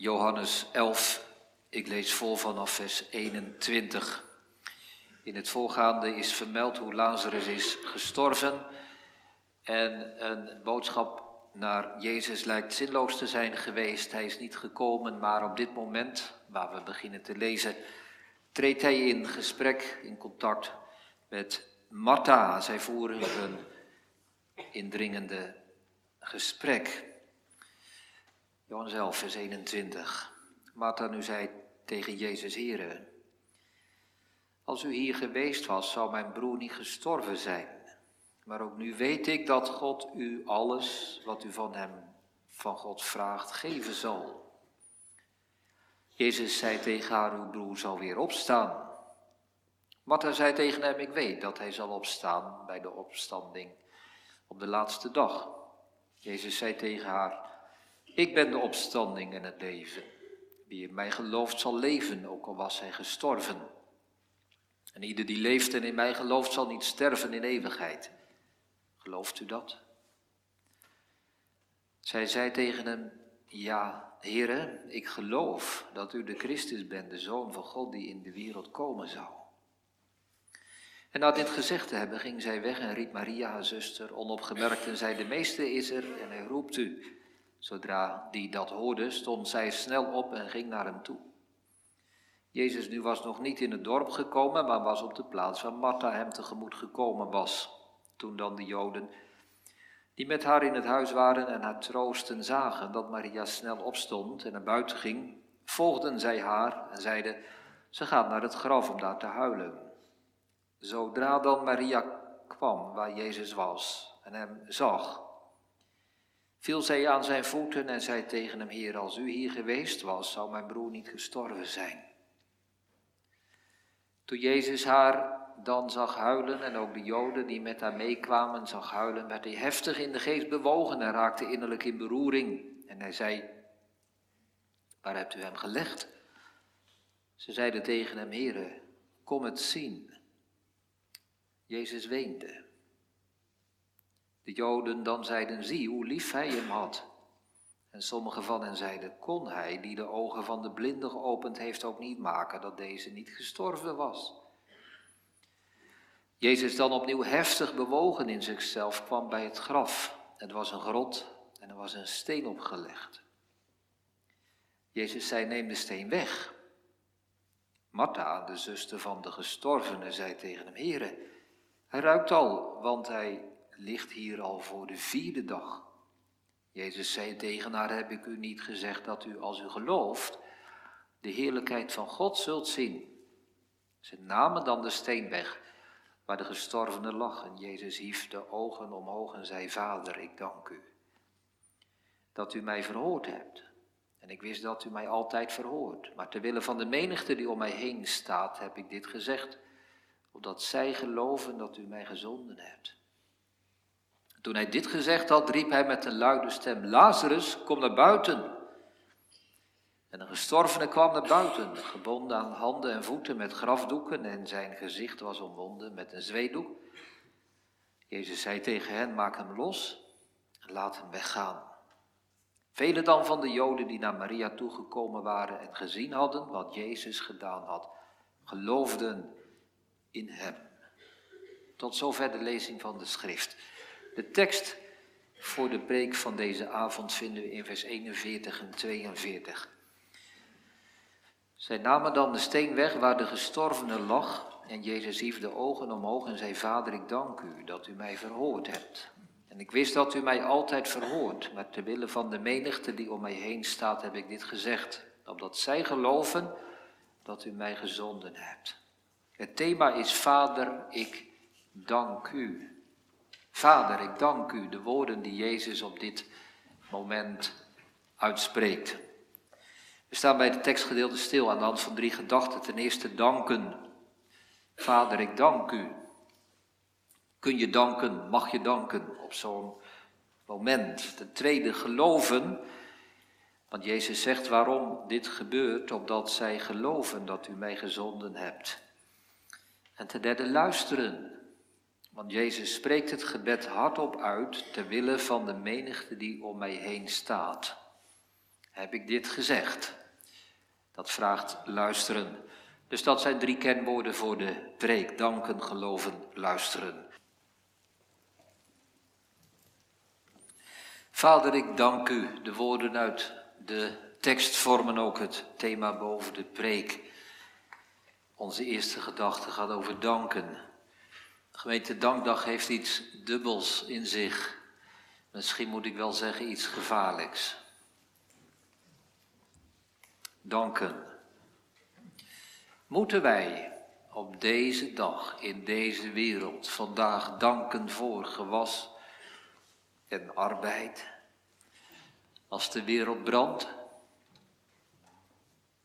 Johannes 11, ik lees vol vanaf vers 21. In het voorgaande is vermeld hoe Lazarus is gestorven en een boodschap naar Jezus lijkt zinloos te zijn geweest. Hij is niet gekomen, maar op dit moment, waar we beginnen te lezen, treedt hij in gesprek, in contact met Martha. Zij voeren een indringende gesprek. Johannes 11, vers 21. Martha nu zei tegen Jezus, Here, als u hier geweest was, zou mijn broer niet gestorven zijn. Maar ook nu weet ik dat God u alles wat u van hem, van God vraagt, geven zal. Jezus zei tegen haar, uw broer zal weer opstaan. Martha zei tegen hem, ik weet dat hij zal opstaan bij de opstanding op de laatste dag. Jezus zei tegen haar, ik ben de opstanding en het leven. Wie in mij gelooft zal leven, ook al was hij gestorven. En ieder die leeft en in mij gelooft zal niet sterven in eeuwigheid. Gelooft u dat? Zij zei tegen hem, ja, heren, ik geloof dat u de Christus bent, de Zoon van God die in de wereld komen zou. En na dit gezegd te hebben, ging zij weg en riep Maria, haar zuster, onopgemerkt en zei, de meester is er en hij roept u. Zodra die dat hoorde, stond zij snel op en ging naar hem toe. Jezus nu was nog niet in het dorp gekomen, maar was op de plaats waar Martha hem tegemoet gekomen was. Toen dan de Joden, die met haar in het huis waren en haar troosten zagen dat Maria snel opstond en naar buiten ging, volgden zij haar en zeiden, ze gaat naar het graf om daar te huilen. Zodra dan Maria kwam waar Jezus was en hem zag, viel zij aan zijn voeten en zei tegen hem, Heer, als u hier geweest was, zou mijn broer niet gestorven zijn. Toen Jezus haar dan zag huilen en ook de Joden die met haar meekwamen zag huilen, werd hij heftig in de geest bewogen en raakte innerlijk in beroering. En hij zei, waar hebt u hem gelegd? Ze zeiden tegen hem, Heere, kom het zien. Jezus weende. De Joden dan zeiden, zie hoe lief hij hem had. En sommigen van hen zeiden, kon hij, die de ogen van de blinde geopend heeft, ook niet maken dat deze niet gestorven was? Jezus dan opnieuw heftig bewogen in zichzelf kwam bij het graf. Het was een grot en er was een steen opgelegd. Jezus zei, neem de steen weg. Martha, de zuster van de gestorvene, zei tegen hem, Heere, hij ruikt al, want hij ligt hier al voor de vierde dag. Jezus zei tegen haar, heb ik u niet gezegd dat u als u gelooft, de heerlijkheid van God zult zien. Ze namen dan de steen weg, waar de gestorvene lag, en Jezus hief de ogen omhoog en zei, Vader, ik dank u, dat u mij verhoord hebt. En ik wist dat u mij altijd verhoort, maar ter wille van de menigte die om mij heen staat, heb ik dit gezegd, opdat zij geloven dat u mij gezonden hebt. Toen hij dit gezegd had, riep hij met een luide stem, Lazarus, kom naar buiten. En een gestorvene kwam naar buiten, gebonden aan handen en voeten met grafdoeken en zijn gezicht was omwonden met een zweedoek. Jezus zei tegen hen, maak hem los en laat hem weggaan. Velen dan van de Joden die naar Maria toegekomen waren en gezien hadden wat Jezus gedaan had, geloofden in hem. Tot zover de lezing van de schrift. De tekst voor de preek van deze avond vinden we in vers 41 en 42. Zij namen dan de steen weg waar de gestorvene lag en Jezus hief de ogen omhoog en zei, Vader, ik dank u dat u mij verhoord hebt. En ik wist dat u mij altijd verhoort, maar ter wille van de menigte die om mij heen staat, heb ik dit gezegd, opdat zij geloven dat u mij gezonden hebt. Het thema is Vader, ik dank u. Vader, ik dank u, de woorden die Jezus op dit moment uitspreekt. We staan bij het tekstgedeelte stil aan de hand van drie gedachten. Ten eerste danken. Vader, ik dank u. Kun je danken, mag je danken op zo'n moment. Ten tweede geloven. Want Jezus zegt waarom dit gebeurt, opdat zij geloven dat u mij gezonden hebt. En ten derde luisteren. Want Jezus spreekt het gebed hardop uit ter wille van de menigte die om mij heen staat. heb ik dit gezegd. Dat vraagt luisteren. Dus dat zijn drie kenwoorden voor de preek. Danken, geloven, luisteren. Vader, ik dank u. De woorden uit de tekst vormen ook het thema boven de preek. Onze eerste gedachte gaat over danken. Gemeente Dankdag heeft iets dubbels in zich. Misschien moet ik wel zeggen iets gevaarlijks. Danken. Moeten wij op deze dag in deze wereld vandaag danken voor gewas en arbeid? Als de wereld brandt,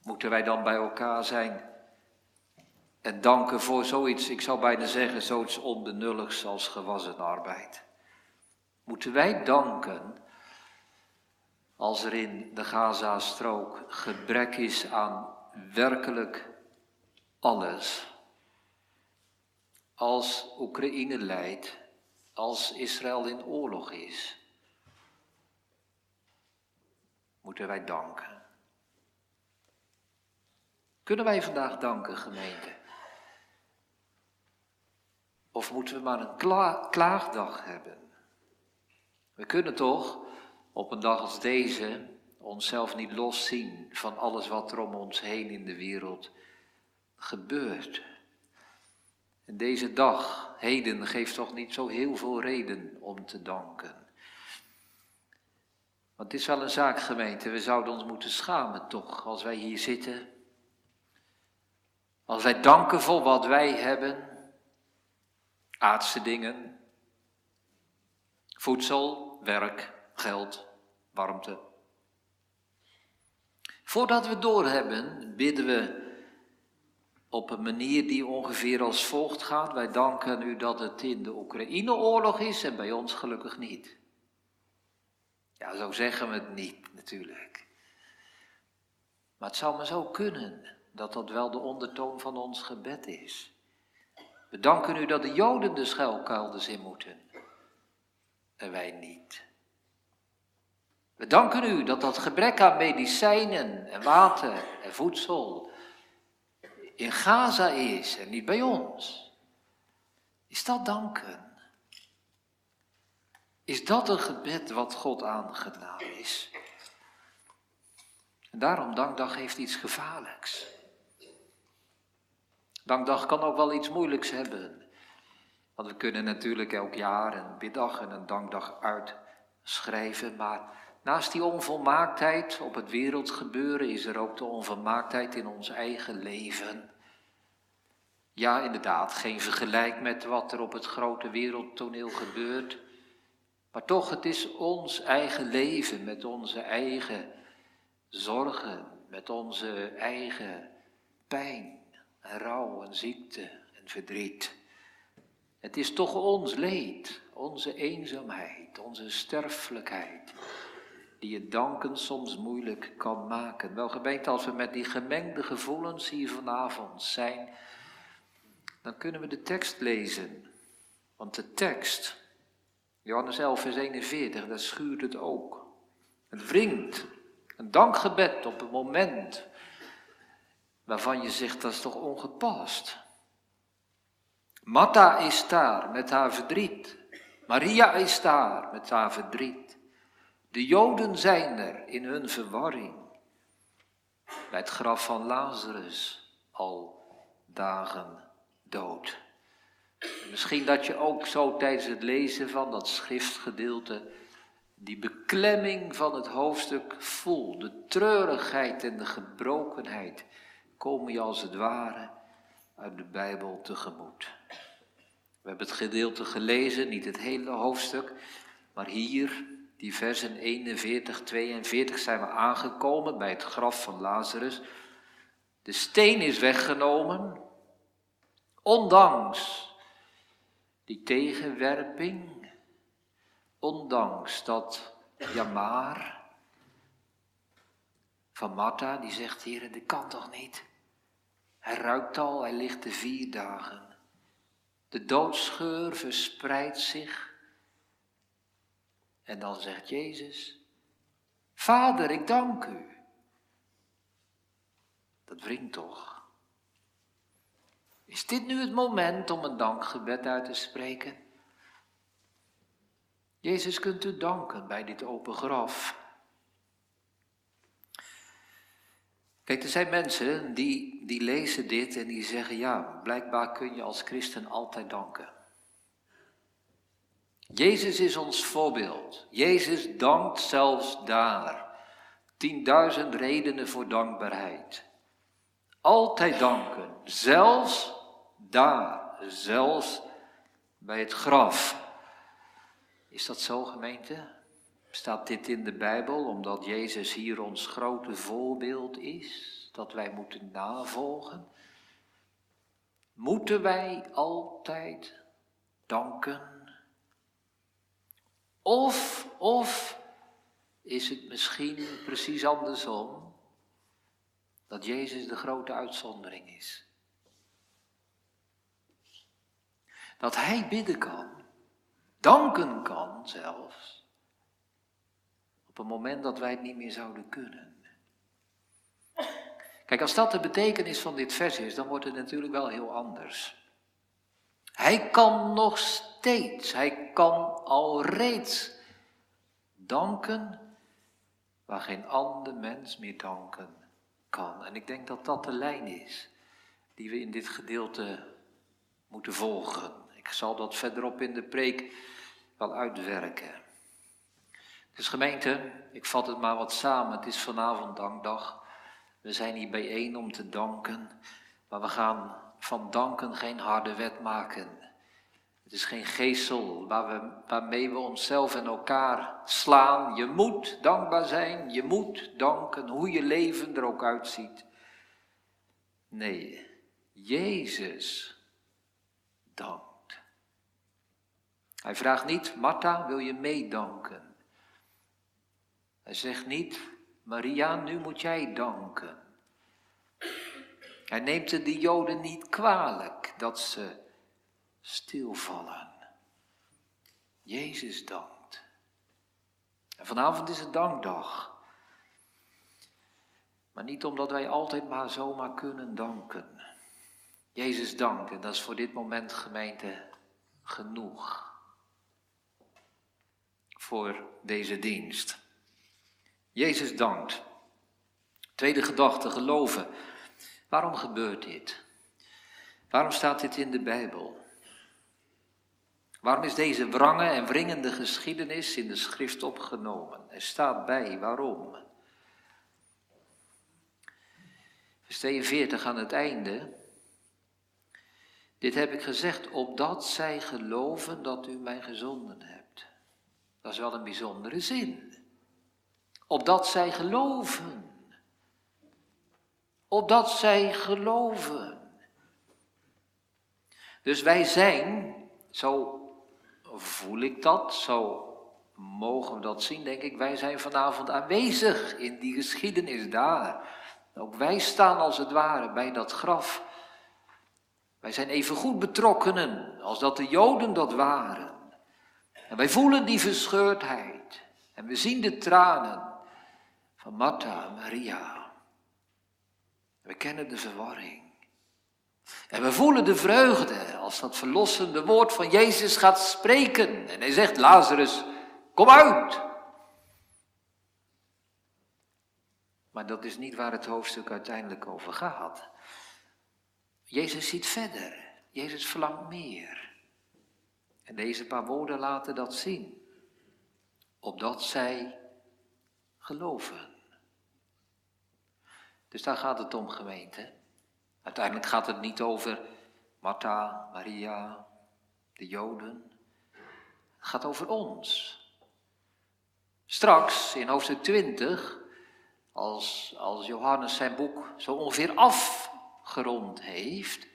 moeten wij dan bij elkaar zijn en danken voor zoiets, ik zou bijna zeggen, zoiets onbenulligs als gewas en arbeid? Moeten wij danken als er in de Gaza-strook gebrek is aan werkelijk alles. Als Oekraïne leidt, als Israël in oorlog is, moeten wij danken. Kunnen wij vandaag danken, gemeente? Of moeten we maar een klaagdag hebben? We kunnen toch op een dag als deze onszelf niet loszien van alles wat er om ons heen in de wereld gebeurt. En deze dag, heden, geeft toch niet zo heel veel reden om te danken. Want het is wel een zaak, gemeente, we zouden ons moeten schamen toch, als wij hier zitten. Als wij danken voor wat wij hebben, aardse dingen, voedsel, werk, geld, warmte. Voordat we doorhebben, bidden we op een manier die ongeveer als volgt gaat. Wij danken u dat het in de Oekraïne-oorlog is en bij ons gelukkig niet. Ja, zo zeggen we het niet natuurlijk. Maar het zou maar zo kunnen dat dat wel de ondertoon van ons gebed is. We danken u dat de Joden de schuilkelders in moeten en wij niet. We danken u dat dat gebrek aan medicijnen en water en voedsel in Gaza is en niet bij ons. Is dat danken? Is dat een gebed wat God aangedaan is? En daarom, dankdag heeft iets gevaarlijks. Dankdag kan ook wel iets moeilijks hebben. Want we kunnen natuurlijk elk jaar een biddag en een dankdag uitschrijven, maar Naast die onvolmaaktheid op het wereldgebeuren is er ook de onvolmaaktheid in ons eigen leven. Ja, inderdaad, geen vergelijk met wat er op het grote wereldtoneel gebeurt. Maar toch, het is ons eigen leven met onze eigen zorgen, met onze eigen pijn en rouw en ziekte en verdriet. Het is toch ons leed, onze eenzaamheid, onze sterfelijkheid die het danken soms moeilijk kan maken. Wel gemeente, als we met die gemengde gevoelens hier vanavond zijn, dan kunnen we de tekst lezen. Want de tekst, Johannes 11, vers 41, daar schuurt het ook. Het wringt een dankgebed op een moment waarvan je zegt dat is toch ongepast. Martha is daar met haar verdriet. Maria is daar met haar verdriet. De Joden zijn er in hun verwarring. Bij het graf van Lazarus al dagen dood. Misschien dat je ook zo tijdens het lezen van dat schriftgedeelte die beklemming van het hoofdstuk voelt. De treurigheid en de gebrokenheid komen je als het ware uit de Bijbel tegemoet. We hebben het gedeelte gelezen, niet het hele hoofdstuk, maar hier die versen 41, 42 zijn we aangekomen bij het graf van Lazarus. De steen is weggenomen, ondanks die tegenwerping, ondanks dat jamaar van Martha, die zegt, Heer, dit kan toch niet? Hij ruikt al, hij ligt er vier dagen. De doodscheur verspreidt zich en dan zegt Jezus, Vader, ik dank u Dat wringt toch? Is dit nu het moment om een dankgebed uit te spreken? Jezus kunt u danken bij dit open graf. Kijk, er zijn mensen die, die lezen dit en die zeggen, ja, blijkbaar kun je als christen altijd danken. Jezus is ons voorbeeld. Jezus dankt zelfs daar. Tienduizend redenen voor dankbaarheid. Altijd danken, zelfs daar, zelfs bij het graf. Is dat zo, gemeente? Staat dit in de Bijbel omdat Jezus hier ons grote voorbeeld is, dat wij moeten navolgen? Moeten wij altijd danken? Of, of is het misschien precies andersom, dat Jezus de grote uitzondering is? Dat Hij bidden kan, danken kan zelfs op een moment dat wij het niet meer zouden kunnen. Kijk, als dat de betekenis van dit vers is, dan wordt het natuurlijk wel heel anders. Hij kan nog steeds, hij kan al reeds danken waar geen ander mens meer danken kan. En ik denk dat dat de lijn is die we in dit gedeelte moeten volgen. Ik zal dat verderop in de preek wel uitwerken. Dus gemeente, ik vat het maar wat samen. Het is vanavond dankdag. We zijn hier bijeen om te danken. Maar we gaan van danken geen harde wet maken. Het is geen geestel waar we, waarmee we onszelf en elkaar slaan. Je moet dankbaar zijn, je moet danken, hoe je leven er ook uitziet. Nee, Jezus dankt. Hij vraagt niet, Martha, wil je meedanken? Hij zegt niet, Maria, nu moet jij danken. Hij neemt de die Joden niet kwalijk dat ze stilvallen. Jezus dankt. En vanavond is het dankdag. Maar niet omdat wij altijd maar zomaar kunnen danken. Jezus dankt en dat is voor dit moment gemeente genoeg. Voor deze dienst. Jezus dankt. Tweede gedachte, geloven. Waarom gebeurt dit? Waarom staat dit in de Bijbel? Waarom is deze wrange en wringende geschiedenis in de schrift opgenomen? Er staat bij waarom. Vers 42 aan het einde. Dit heb ik gezegd, opdat zij geloven dat u mij gezonden hebt. Dat is wel een bijzondere zin opdat zij geloven. Opdat zij geloven. Dus wij zijn, zo voel ik dat, zo mogen we dat zien, denk ik, wij zijn vanavond aanwezig in die geschiedenis daar. Ook wij staan als het ware bij dat graf. Wij zijn even goed betrokkenen als dat de Joden dat waren. En wij voelen die verscheurdheid. En we zien de tranen van Martha en Maria. We kennen de verwarring. En we voelen de vreugde als dat verlossende woord van Jezus gaat spreken. En hij zegt, Lazarus, kom uit. Maar dat is niet waar het hoofdstuk uiteindelijk over gaat. Jezus ziet verder. Jezus verlangt meer. En deze paar woorden laten dat zien. Opdat zij geloven. Dus daar gaat het om, gemeente. Uiteindelijk gaat het niet over Martha, Maria, de Joden. Het gaat over ons. Straks, in hoofdstuk 20, als, als Johannes zijn boek zo ongeveer afgerond heeft,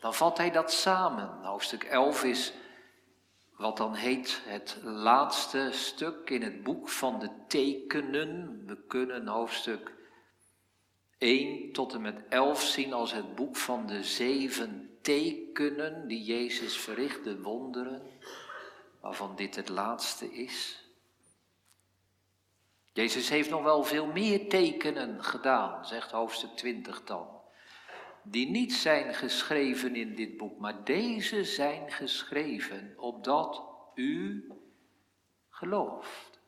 dan vat hij dat samen. Hoofdstuk 11 is wat dan heet het laatste stuk in het boek van de tekenen. We kunnen hoofdstuk 1 tot en met 11 zien als het boek van de zeven tekenen die Jezus verricht, de wonderen, waarvan dit het laatste is. Jezus heeft nog wel veel meer tekenen gedaan, zegt hoofdstuk 20 dan, die niet zijn geschreven in dit boek, maar deze zijn geschreven opdat u gelooft.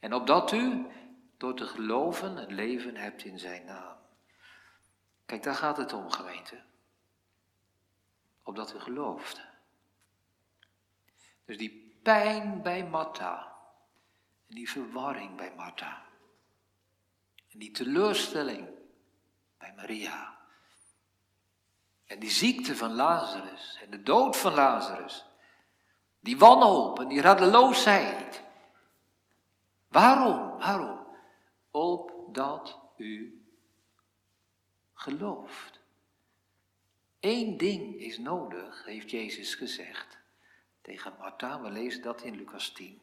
En opdat u door te geloven het leven hebt in zijn naam. Kijk, daar gaat het om, gemeente. Opdat u gelooft. Dus die pijn bij Martha. En die verwarring bij Martha. En die teleurstelling bij Maria. En die ziekte van Lazarus. En de dood van Lazarus. Die wanhoop en die radeloosheid. Waarom? Waarom? Opdat u gelooft. Eén ding is nodig, heeft Jezus gezegd tegen Martha. We lezen dat in Lucas 10.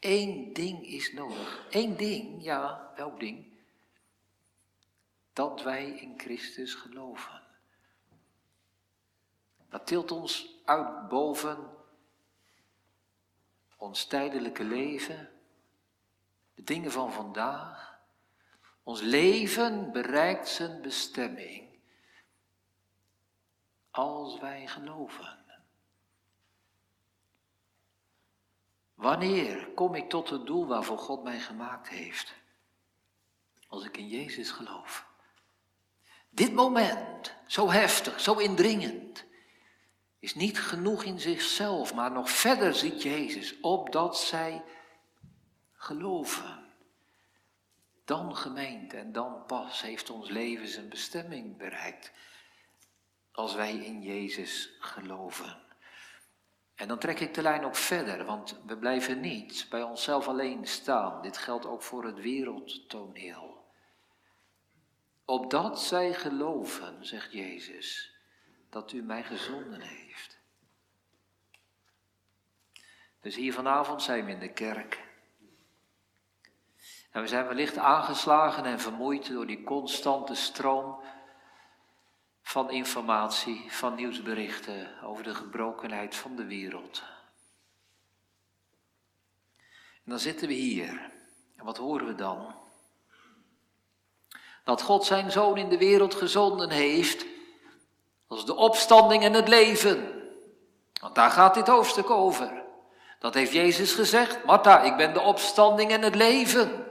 Eén ding is nodig. Eén ding, ja, welk ding? Dat wij in Christus geloven. Dat tilt ons uit boven ons tijdelijke leven, de dingen van vandaag. Ons leven bereikt zijn bestemming als wij geloven. Wanneer kom ik tot het doel waarvoor God mij gemaakt heeft? Als ik in Jezus geloof. Dit moment, zo heftig, zo indringend, is niet genoeg in zichzelf, maar nog verder ziet Jezus, opdat zij geloven. Dan gemeente en dan pas heeft ons leven zijn bestemming bereikt, als wij in Jezus geloven. En dan trek ik de lijn ook verder, want we blijven niet bij onszelf alleen staan. Dit geldt ook voor het wereldtoneel. Opdat zij geloven, zegt Jezus, dat u mij gezonden heeft. Dus hier vanavond zijn we in de kerk. En we zijn wellicht aangeslagen en vermoeid door die constante stroom van informatie, van nieuwsberichten over de gebrokenheid van de wereld. En dan zitten we hier. En wat horen we dan? Dat God zijn zoon in de wereld gezonden heeft als de opstanding en het leven. Want daar gaat dit hoofdstuk over. Dat heeft Jezus gezegd. Martha, ik ben de opstanding en het leven.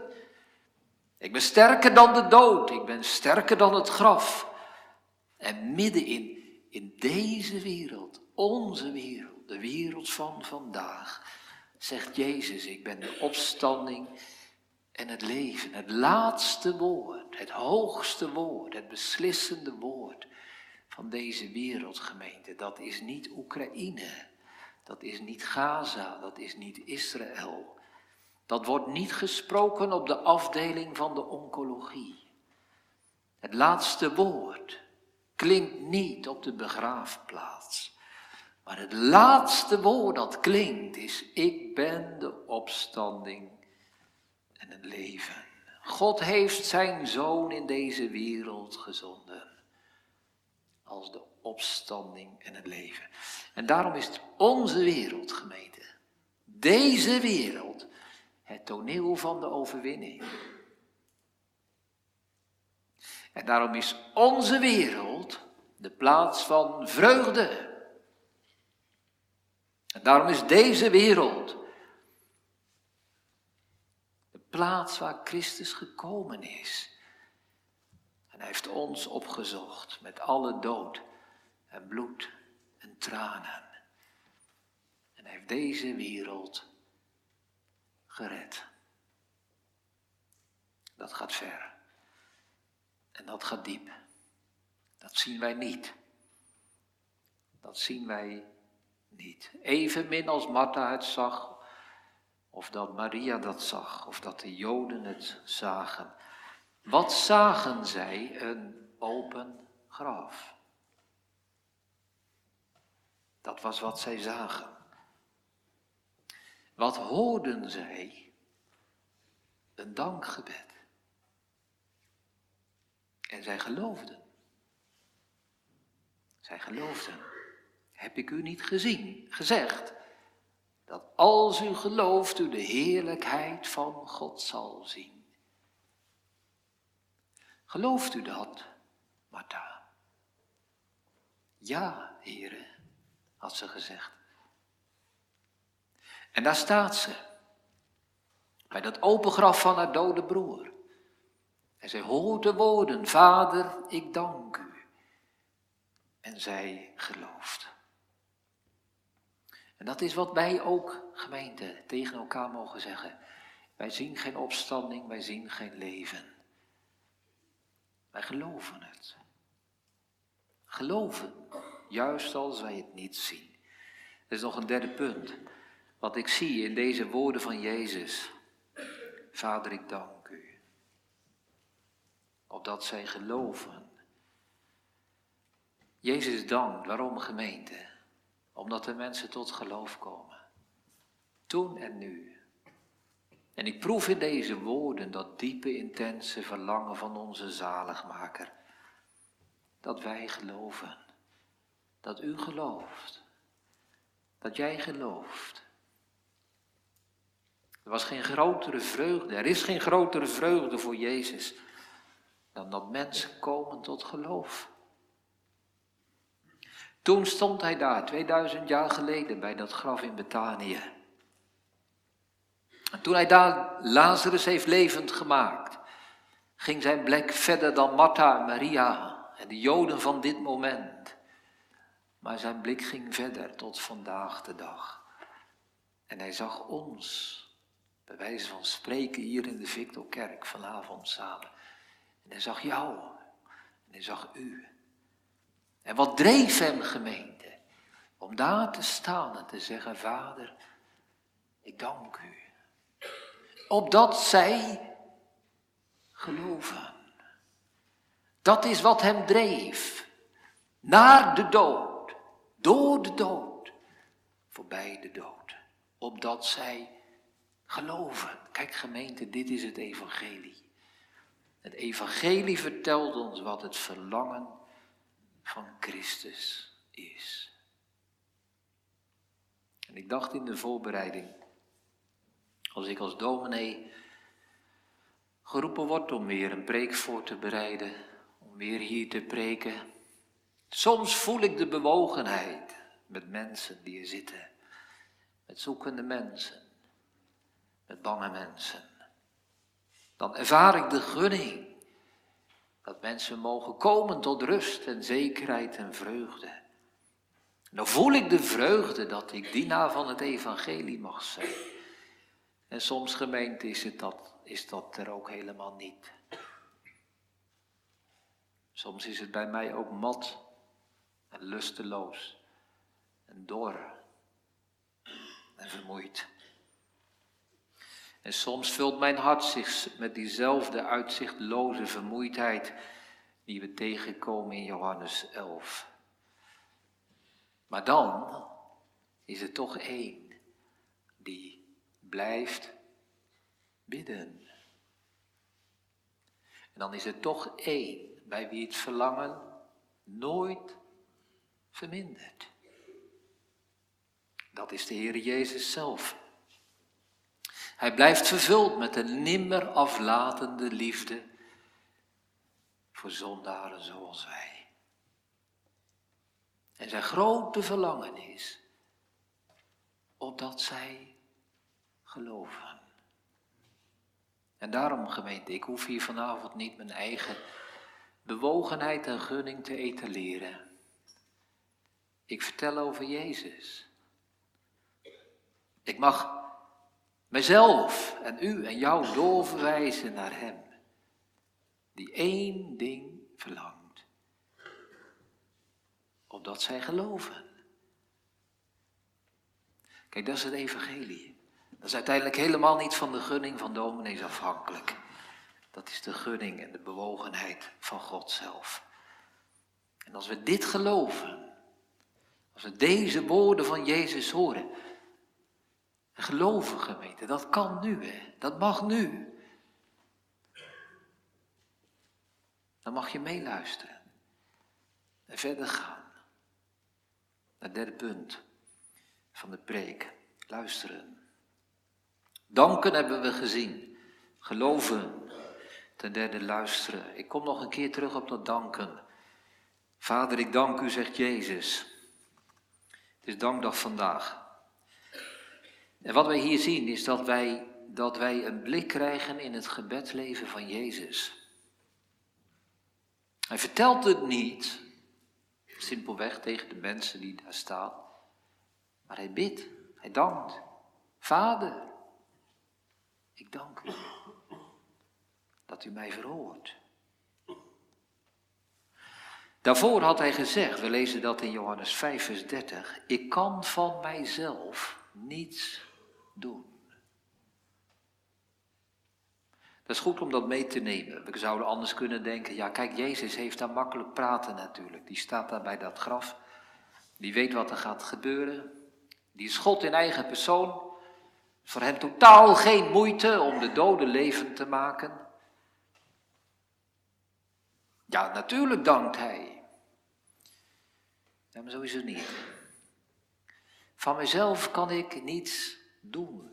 Ik ben sterker dan de dood. Ik ben sterker dan het graf. En midden in, in deze wereld, onze wereld, de wereld van vandaag, zegt Jezus, ik ben de opstanding en het leven. Het laatste woord, het hoogste woord, het beslissende woord van deze wereldgemeente. Dat is niet Oekraïne, dat is niet Gaza, dat is niet Israël. Dat wordt niet gesproken op de afdeling van de oncologie. Het laatste woord klinkt niet op de begraafplaats. Maar het laatste woord dat klinkt is, ik ben de opstanding en het leven. God heeft zijn zoon in deze wereld gezonden. Als de opstanding en het leven. En daarom is onze wereld, gemeente. Deze wereld. Het toneel van de overwinning. En daarom is onze wereld de plaats van vreugde. En daarom is deze wereld de plaats waar Christus gekomen is. En hij heeft ons opgezocht met alle dood en bloed en tranen. En hij heeft deze wereld gered. Dat gaat ver. En dat gaat diep. Dat zien wij niet. Dat zien wij niet. Evenmin als Martha het zag, of dat Maria dat zag, of dat de Joden het zagen. Wat zagen zij? Een open graf. Dat was wat zij zagen. Wat hoorden zij? Een dankgebed. En zij geloofden. Zij geloofden. Heb ik u niet gezien, gezegd, dat als u gelooft u de heerlijkheid van God zal zien. Gelooft u dat, Martha? Ja, heren, had ze gezegd. En daar staat ze, bij dat open graf van haar dode broer. En zij hoort de woorden, Vader, ik dank u. En zij gelooft. En dat is wat wij ook, gemeente, tegen elkaar mogen zeggen. Wij zien geen opstanding, wij zien geen leven. Wij geloven het. Geloven, juist als wij het niet zien. Er is nog een derde punt. Wat ik zie in deze woorden van Jezus. Vader, ik dank u. Opdat zij geloven. Jezus dankt. Waarom gemeente? Omdat de mensen tot geloof komen. Toen en nu. En ik proef in deze woorden dat diepe, intense verlangen van onze zaligmaker. Dat wij geloven. Dat u gelooft. Dat jij gelooft. Er was geen grotere vreugde, er is geen grotere vreugde voor Jezus dan dat mensen komen tot geloof. Toen stond hij daar, 2000 jaar geleden, bij dat graf in Betanië. En toen hij daar Lazarus heeft levend gemaakt, ging zijn blik verder dan Martha en Maria en de Joden van dit moment. Maar zijn blik ging verder tot vandaag de dag. En hij zag ons, bij wijze van spreken hier in de Victorkerk vanavond samen. En hij zag jou en hij zag u. En wat dreef hem, gemeente, om daar te staan en te zeggen, Vader, ik dank u. Opdat zij geloven. Dat is wat hem dreef. Naar de dood, door de dood, voorbij de dood. Opdat zij geloven. Kijk gemeente, dit is het evangelie. Het evangelie vertelt ons wat het verlangen van Christus is. En ik dacht in de voorbereiding, als ik als dominee geroepen word om weer een preek voor te bereiden, om weer hier te preken, soms voel ik de bewogenheid met mensen die er zitten, met zoekende mensen, met bange mensen. Dan ervaar ik de gunning dat mensen mogen komen tot rust en zekerheid en vreugde. Dan voel ik de vreugde dat ik dienaar van het evangelie mag zijn. En soms gemeente is, het dat, is dat er ook helemaal niet. Soms is het bij mij ook mat en lusteloos en dor en vermoeid. En soms vult mijn hart zich met diezelfde uitzichtloze vermoeidheid die we tegenkomen in Johannes 11. Maar dan is er toch één die blijft bidden. En dan is er toch één bij wie het verlangen nooit vermindert. Dat is de Heer Jezus zelf. Hij blijft vervuld met een nimmer aflatende liefde voor zondaren zoals wij. En zijn grote verlangen is opdat zij geloven. En daarom, gemeente, ik hoef hier vanavond niet mijn eigen bewogenheid en gunning te etaleren. Ik vertel over Jezus. Ik mag Mijzelf en u en jou doorverwijzen naar Hem, die één ding verlangt, opdat zij geloven. Kijk, dat is het evangelie. Dat is uiteindelijk helemaal niet van de gunning van dominees afhankelijk. Dat is de gunning en de bewogenheid van God zelf. En als we dit geloven, als we deze woorden van Jezus horen, Geloven gemeente, dat kan nu, hè? dat mag nu. Dan mag je meeluisteren en verder gaan. Het derde punt van de preek. Luisteren. Danken hebben we gezien. Geloven. Ten derde luisteren. Ik kom nog een keer terug op dat danken. Vader, ik dank u, zegt Jezus. Het is dankdag vandaag. En wat wij hier zien is dat wij, dat wij een blik krijgen in het gebedleven van Jezus. Hij vertelt het niet, simpelweg tegen de mensen die daar staan, maar hij bidt, hij dankt. Vader, ik dank u dat u mij verhoort. Daarvoor had hij gezegd, we lezen dat in Johannes 5, vers 30, ik kan van mijzelf niets doen. Dat is goed om dat mee te nemen. We zouden anders kunnen denken, ja kijk, Jezus heeft daar makkelijk praten natuurlijk. Die staat daar bij dat graf. Die weet wat er gaat gebeuren. Die is God in eigen persoon. Voor hem totaal geen moeite om de doden levend te maken. Ja, natuurlijk dankt hij. Ja, maar zo is het niet. Van mezelf kan ik niets doen.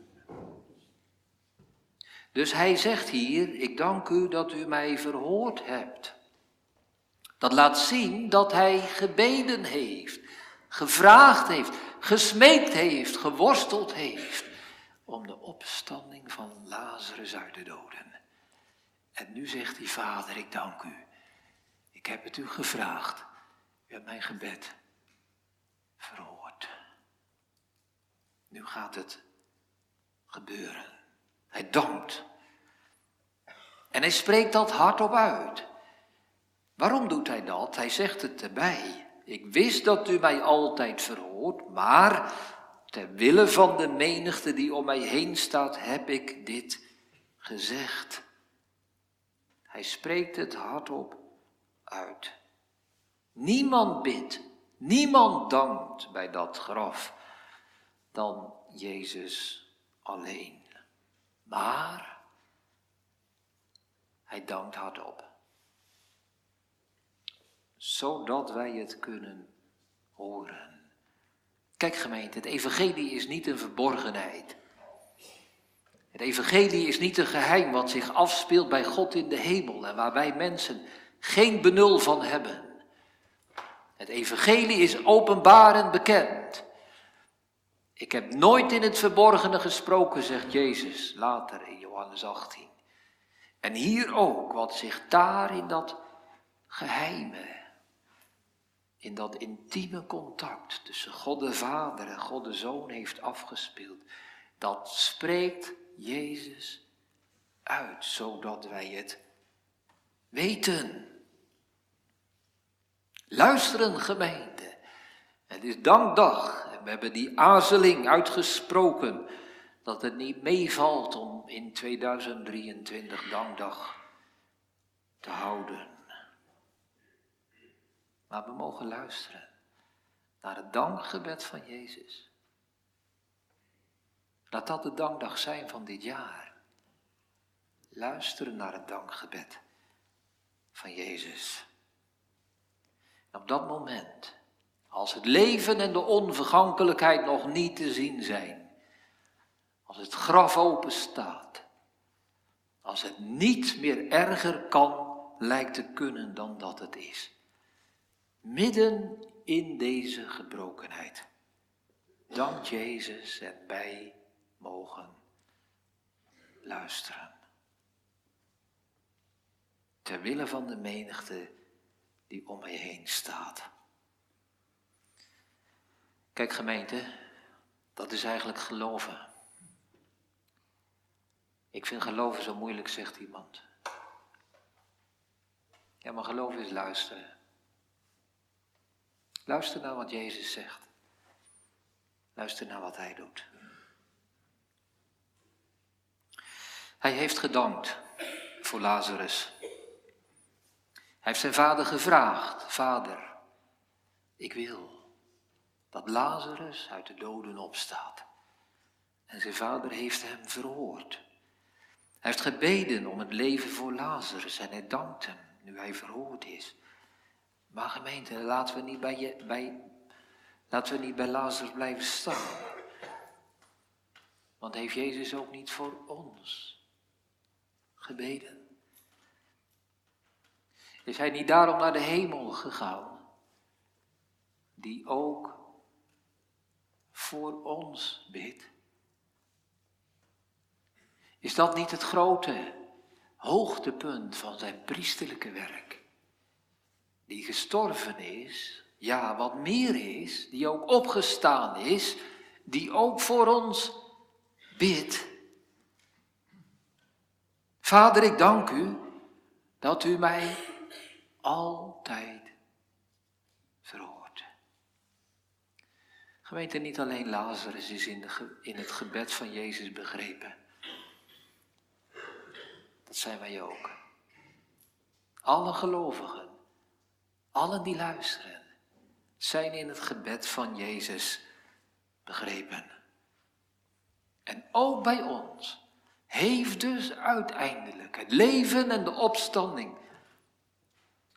Dus hij zegt hier, ik dank u dat u mij verhoord hebt. Dat laat zien dat hij gebeden heeft, gevraagd heeft, gesmeekt heeft, geworsteld heeft om de opstanding van Lazarus uit de doden. En nu zegt hij, Vader, ik dank u. Ik heb het u gevraagd. U hebt mijn gebed verhoord. Nu gaat het gebeuren. Hij dankt. En hij spreekt dat hardop uit. Waarom doet hij dat? Hij zegt het erbij. Ik wist dat u mij altijd verhoort, maar ter wille van de menigte die om mij heen staat, heb ik dit gezegd. Hij spreekt het hardop uit. Niemand bidt, niemand dankt bij dat graf dan Jezus alleen. Maar hij dankt hardop. Zodat wij het kunnen horen. Kijk gemeente, het evangelie is niet een verborgenheid. Het evangelie is niet een geheim wat zich afspeelt bij God in de hemel en waar wij mensen geen benul van hebben. Het evangelie is openbaar en bekend. Ik heb nooit in het verborgene gesproken, zegt Jezus later in Johannes 18. En hier ook, wat zich daar in dat geheime, in dat intieme contact tussen God de Vader en God de Zoon heeft afgespeeld, dat spreekt Jezus uit, zodat wij het weten. Luisteren, gemeente. Het is dankdag we hebben die aarzeling uitgesproken dat het niet meevalt om in 2023 dankdag te houden. Maar we mogen luisteren naar het dankgebed van Jezus. Laat dat de dankdag zijn van dit jaar. Luisteren naar het dankgebed van Jezus. En op dat moment, als het leven en de onvergankelijkheid nog niet te zien zijn, als het graf open staat, als het niet meer erger kan, lijkt te kunnen dan dat het is. Midden in deze gebrokenheid. Dank Jezus en wij mogen luisteren. Ter wille van de menigte die om mij heen staat. Kijk gemeente, dat is eigenlijk geloven. Ik vind geloven zo moeilijk, zegt iemand. Ja, maar geloven is luisteren. Luister naar wat Jezus zegt. Luister naar wat Hij doet. Hij heeft gedankt voor Lazarus. Hij heeft zijn vader gevraagd, vader, ik wil dat Lazarus uit de doden opstaat. En zijn vader heeft hem verhoord. Hij heeft gebeden om het leven voor Lazarus en hij dankt hem nu hij verhoord is. Maar gemeente, laten we niet bij, je, bij, laten we niet bij Lazarus blijven staan. Want heeft Jezus ook niet voor ons gebeden? Is hij niet daarom naar de hemel gegaan? Die ook voor ons bidt? Is dat niet het grote hoogtepunt van zijn priesterlijke werk? Die gestorven is, ja, wat meer is, die ook opgestaan is, die ook voor ons bidt. Vader, ik dank u dat u mij altijd verhoort. Gemeente, niet alleen Lazarus is in, in het gebed van Jezus begrepen. Dat zijn wij ook. Alle gelovigen, allen die luisteren, zijn in het gebed van Jezus begrepen. En ook bij ons heeft dus uiteindelijk het leven en de opstanding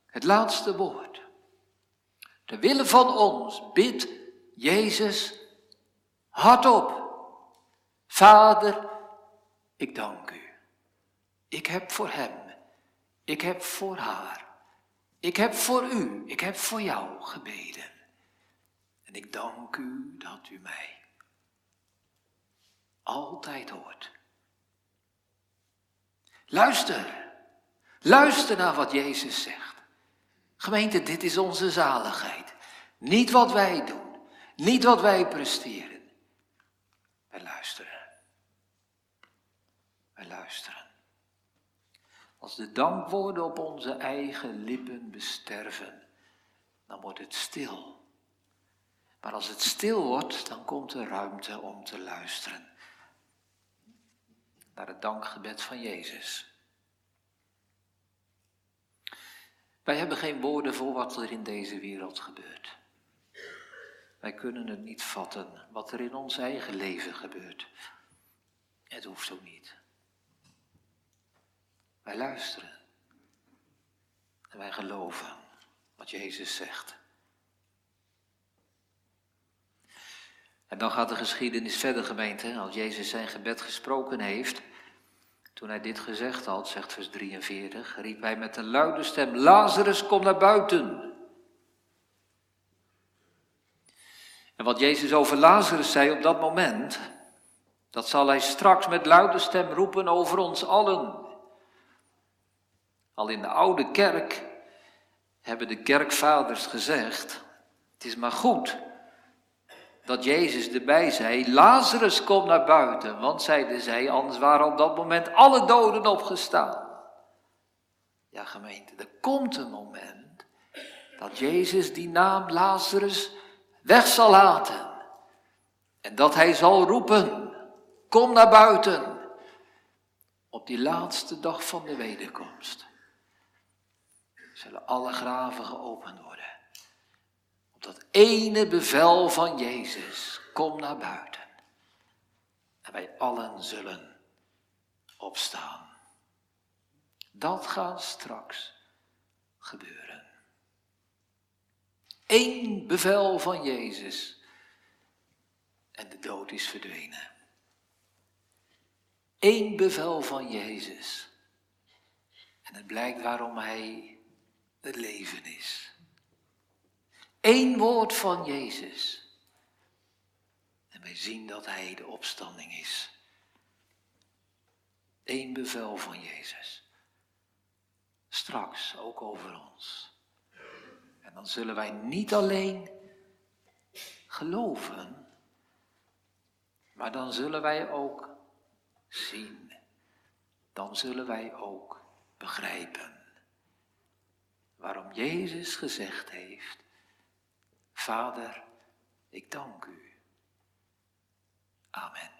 het laatste woord. De wille van ons bidt Jezus hardop. Vader, ik dank u. Ik heb voor hem, ik heb voor haar, ik heb voor u, ik heb voor jou gebeden. En ik dank u dat u mij altijd hoort. Luister, luister naar wat Jezus zegt. Gemeente, dit is onze zaligheid. Niet wat wij doen, niet wat wij presteren. Wij luisteren. Wij luisteren. Als de dankwoorden op onze eigen lippen besterven, dan wordt het stil. Maar als het stil wordt, dan komt er ruimte om te luisteren naar het dankgebed van Jezus. Wij hebben geen woorden voor wat er in deze wereld gebeurt. Wij kunnen het niet vatten wat er in ons eigen leven gebeurt. Het hoeft ook niet. Wij luisteren. En wij geloven wat Jezus zegt. En dan gaat de geschiedenis verder, gemeente. Als Jezus zijn gebed gesproken heeft, toen hij dit gezegd had, zegt vers 43, riep hij met een luide stem, Lazarus, kom naar buiten. En wat Jezus over Lazarus zei op dat moment, dat zal hij straks met luide stem roepen over ons allen. Al in de oude kerk hebben de kerkvaders gezegd, het is maar goed dat Jezus erbij zei, Lazarus kom naar buiten, want zeiden zij, anders waren op dat moment alle doden opgestaan. Ja gemeente, er komt een moment dat Jezus die naam Lazarus weg zal laten. En dat hij zal roepen, kom naar buiten, op die laatste dag van de wederkomst. Zullen alle graven geopend worden dat ene bevel van Jezus, kom naar buiten. En wij allen zullen opstaan. Dat gaat straks gebeuren. Eén bevel van Jezus en de dood is verdwenen. Eén bevel van Jezus en het blijkt waarom Hij het leven is. Eén woord van Jezus. En wij zien dat Hij de opstanding is. Eén bevel van Jezus. Straks ook over ons. En dan zullen wij niet alleen geloven, maar dan zullen wij ook zien. Dan zullen wij ook begrijpen waarom Jezus gezegd heeft Vader, ik dank u. Amen.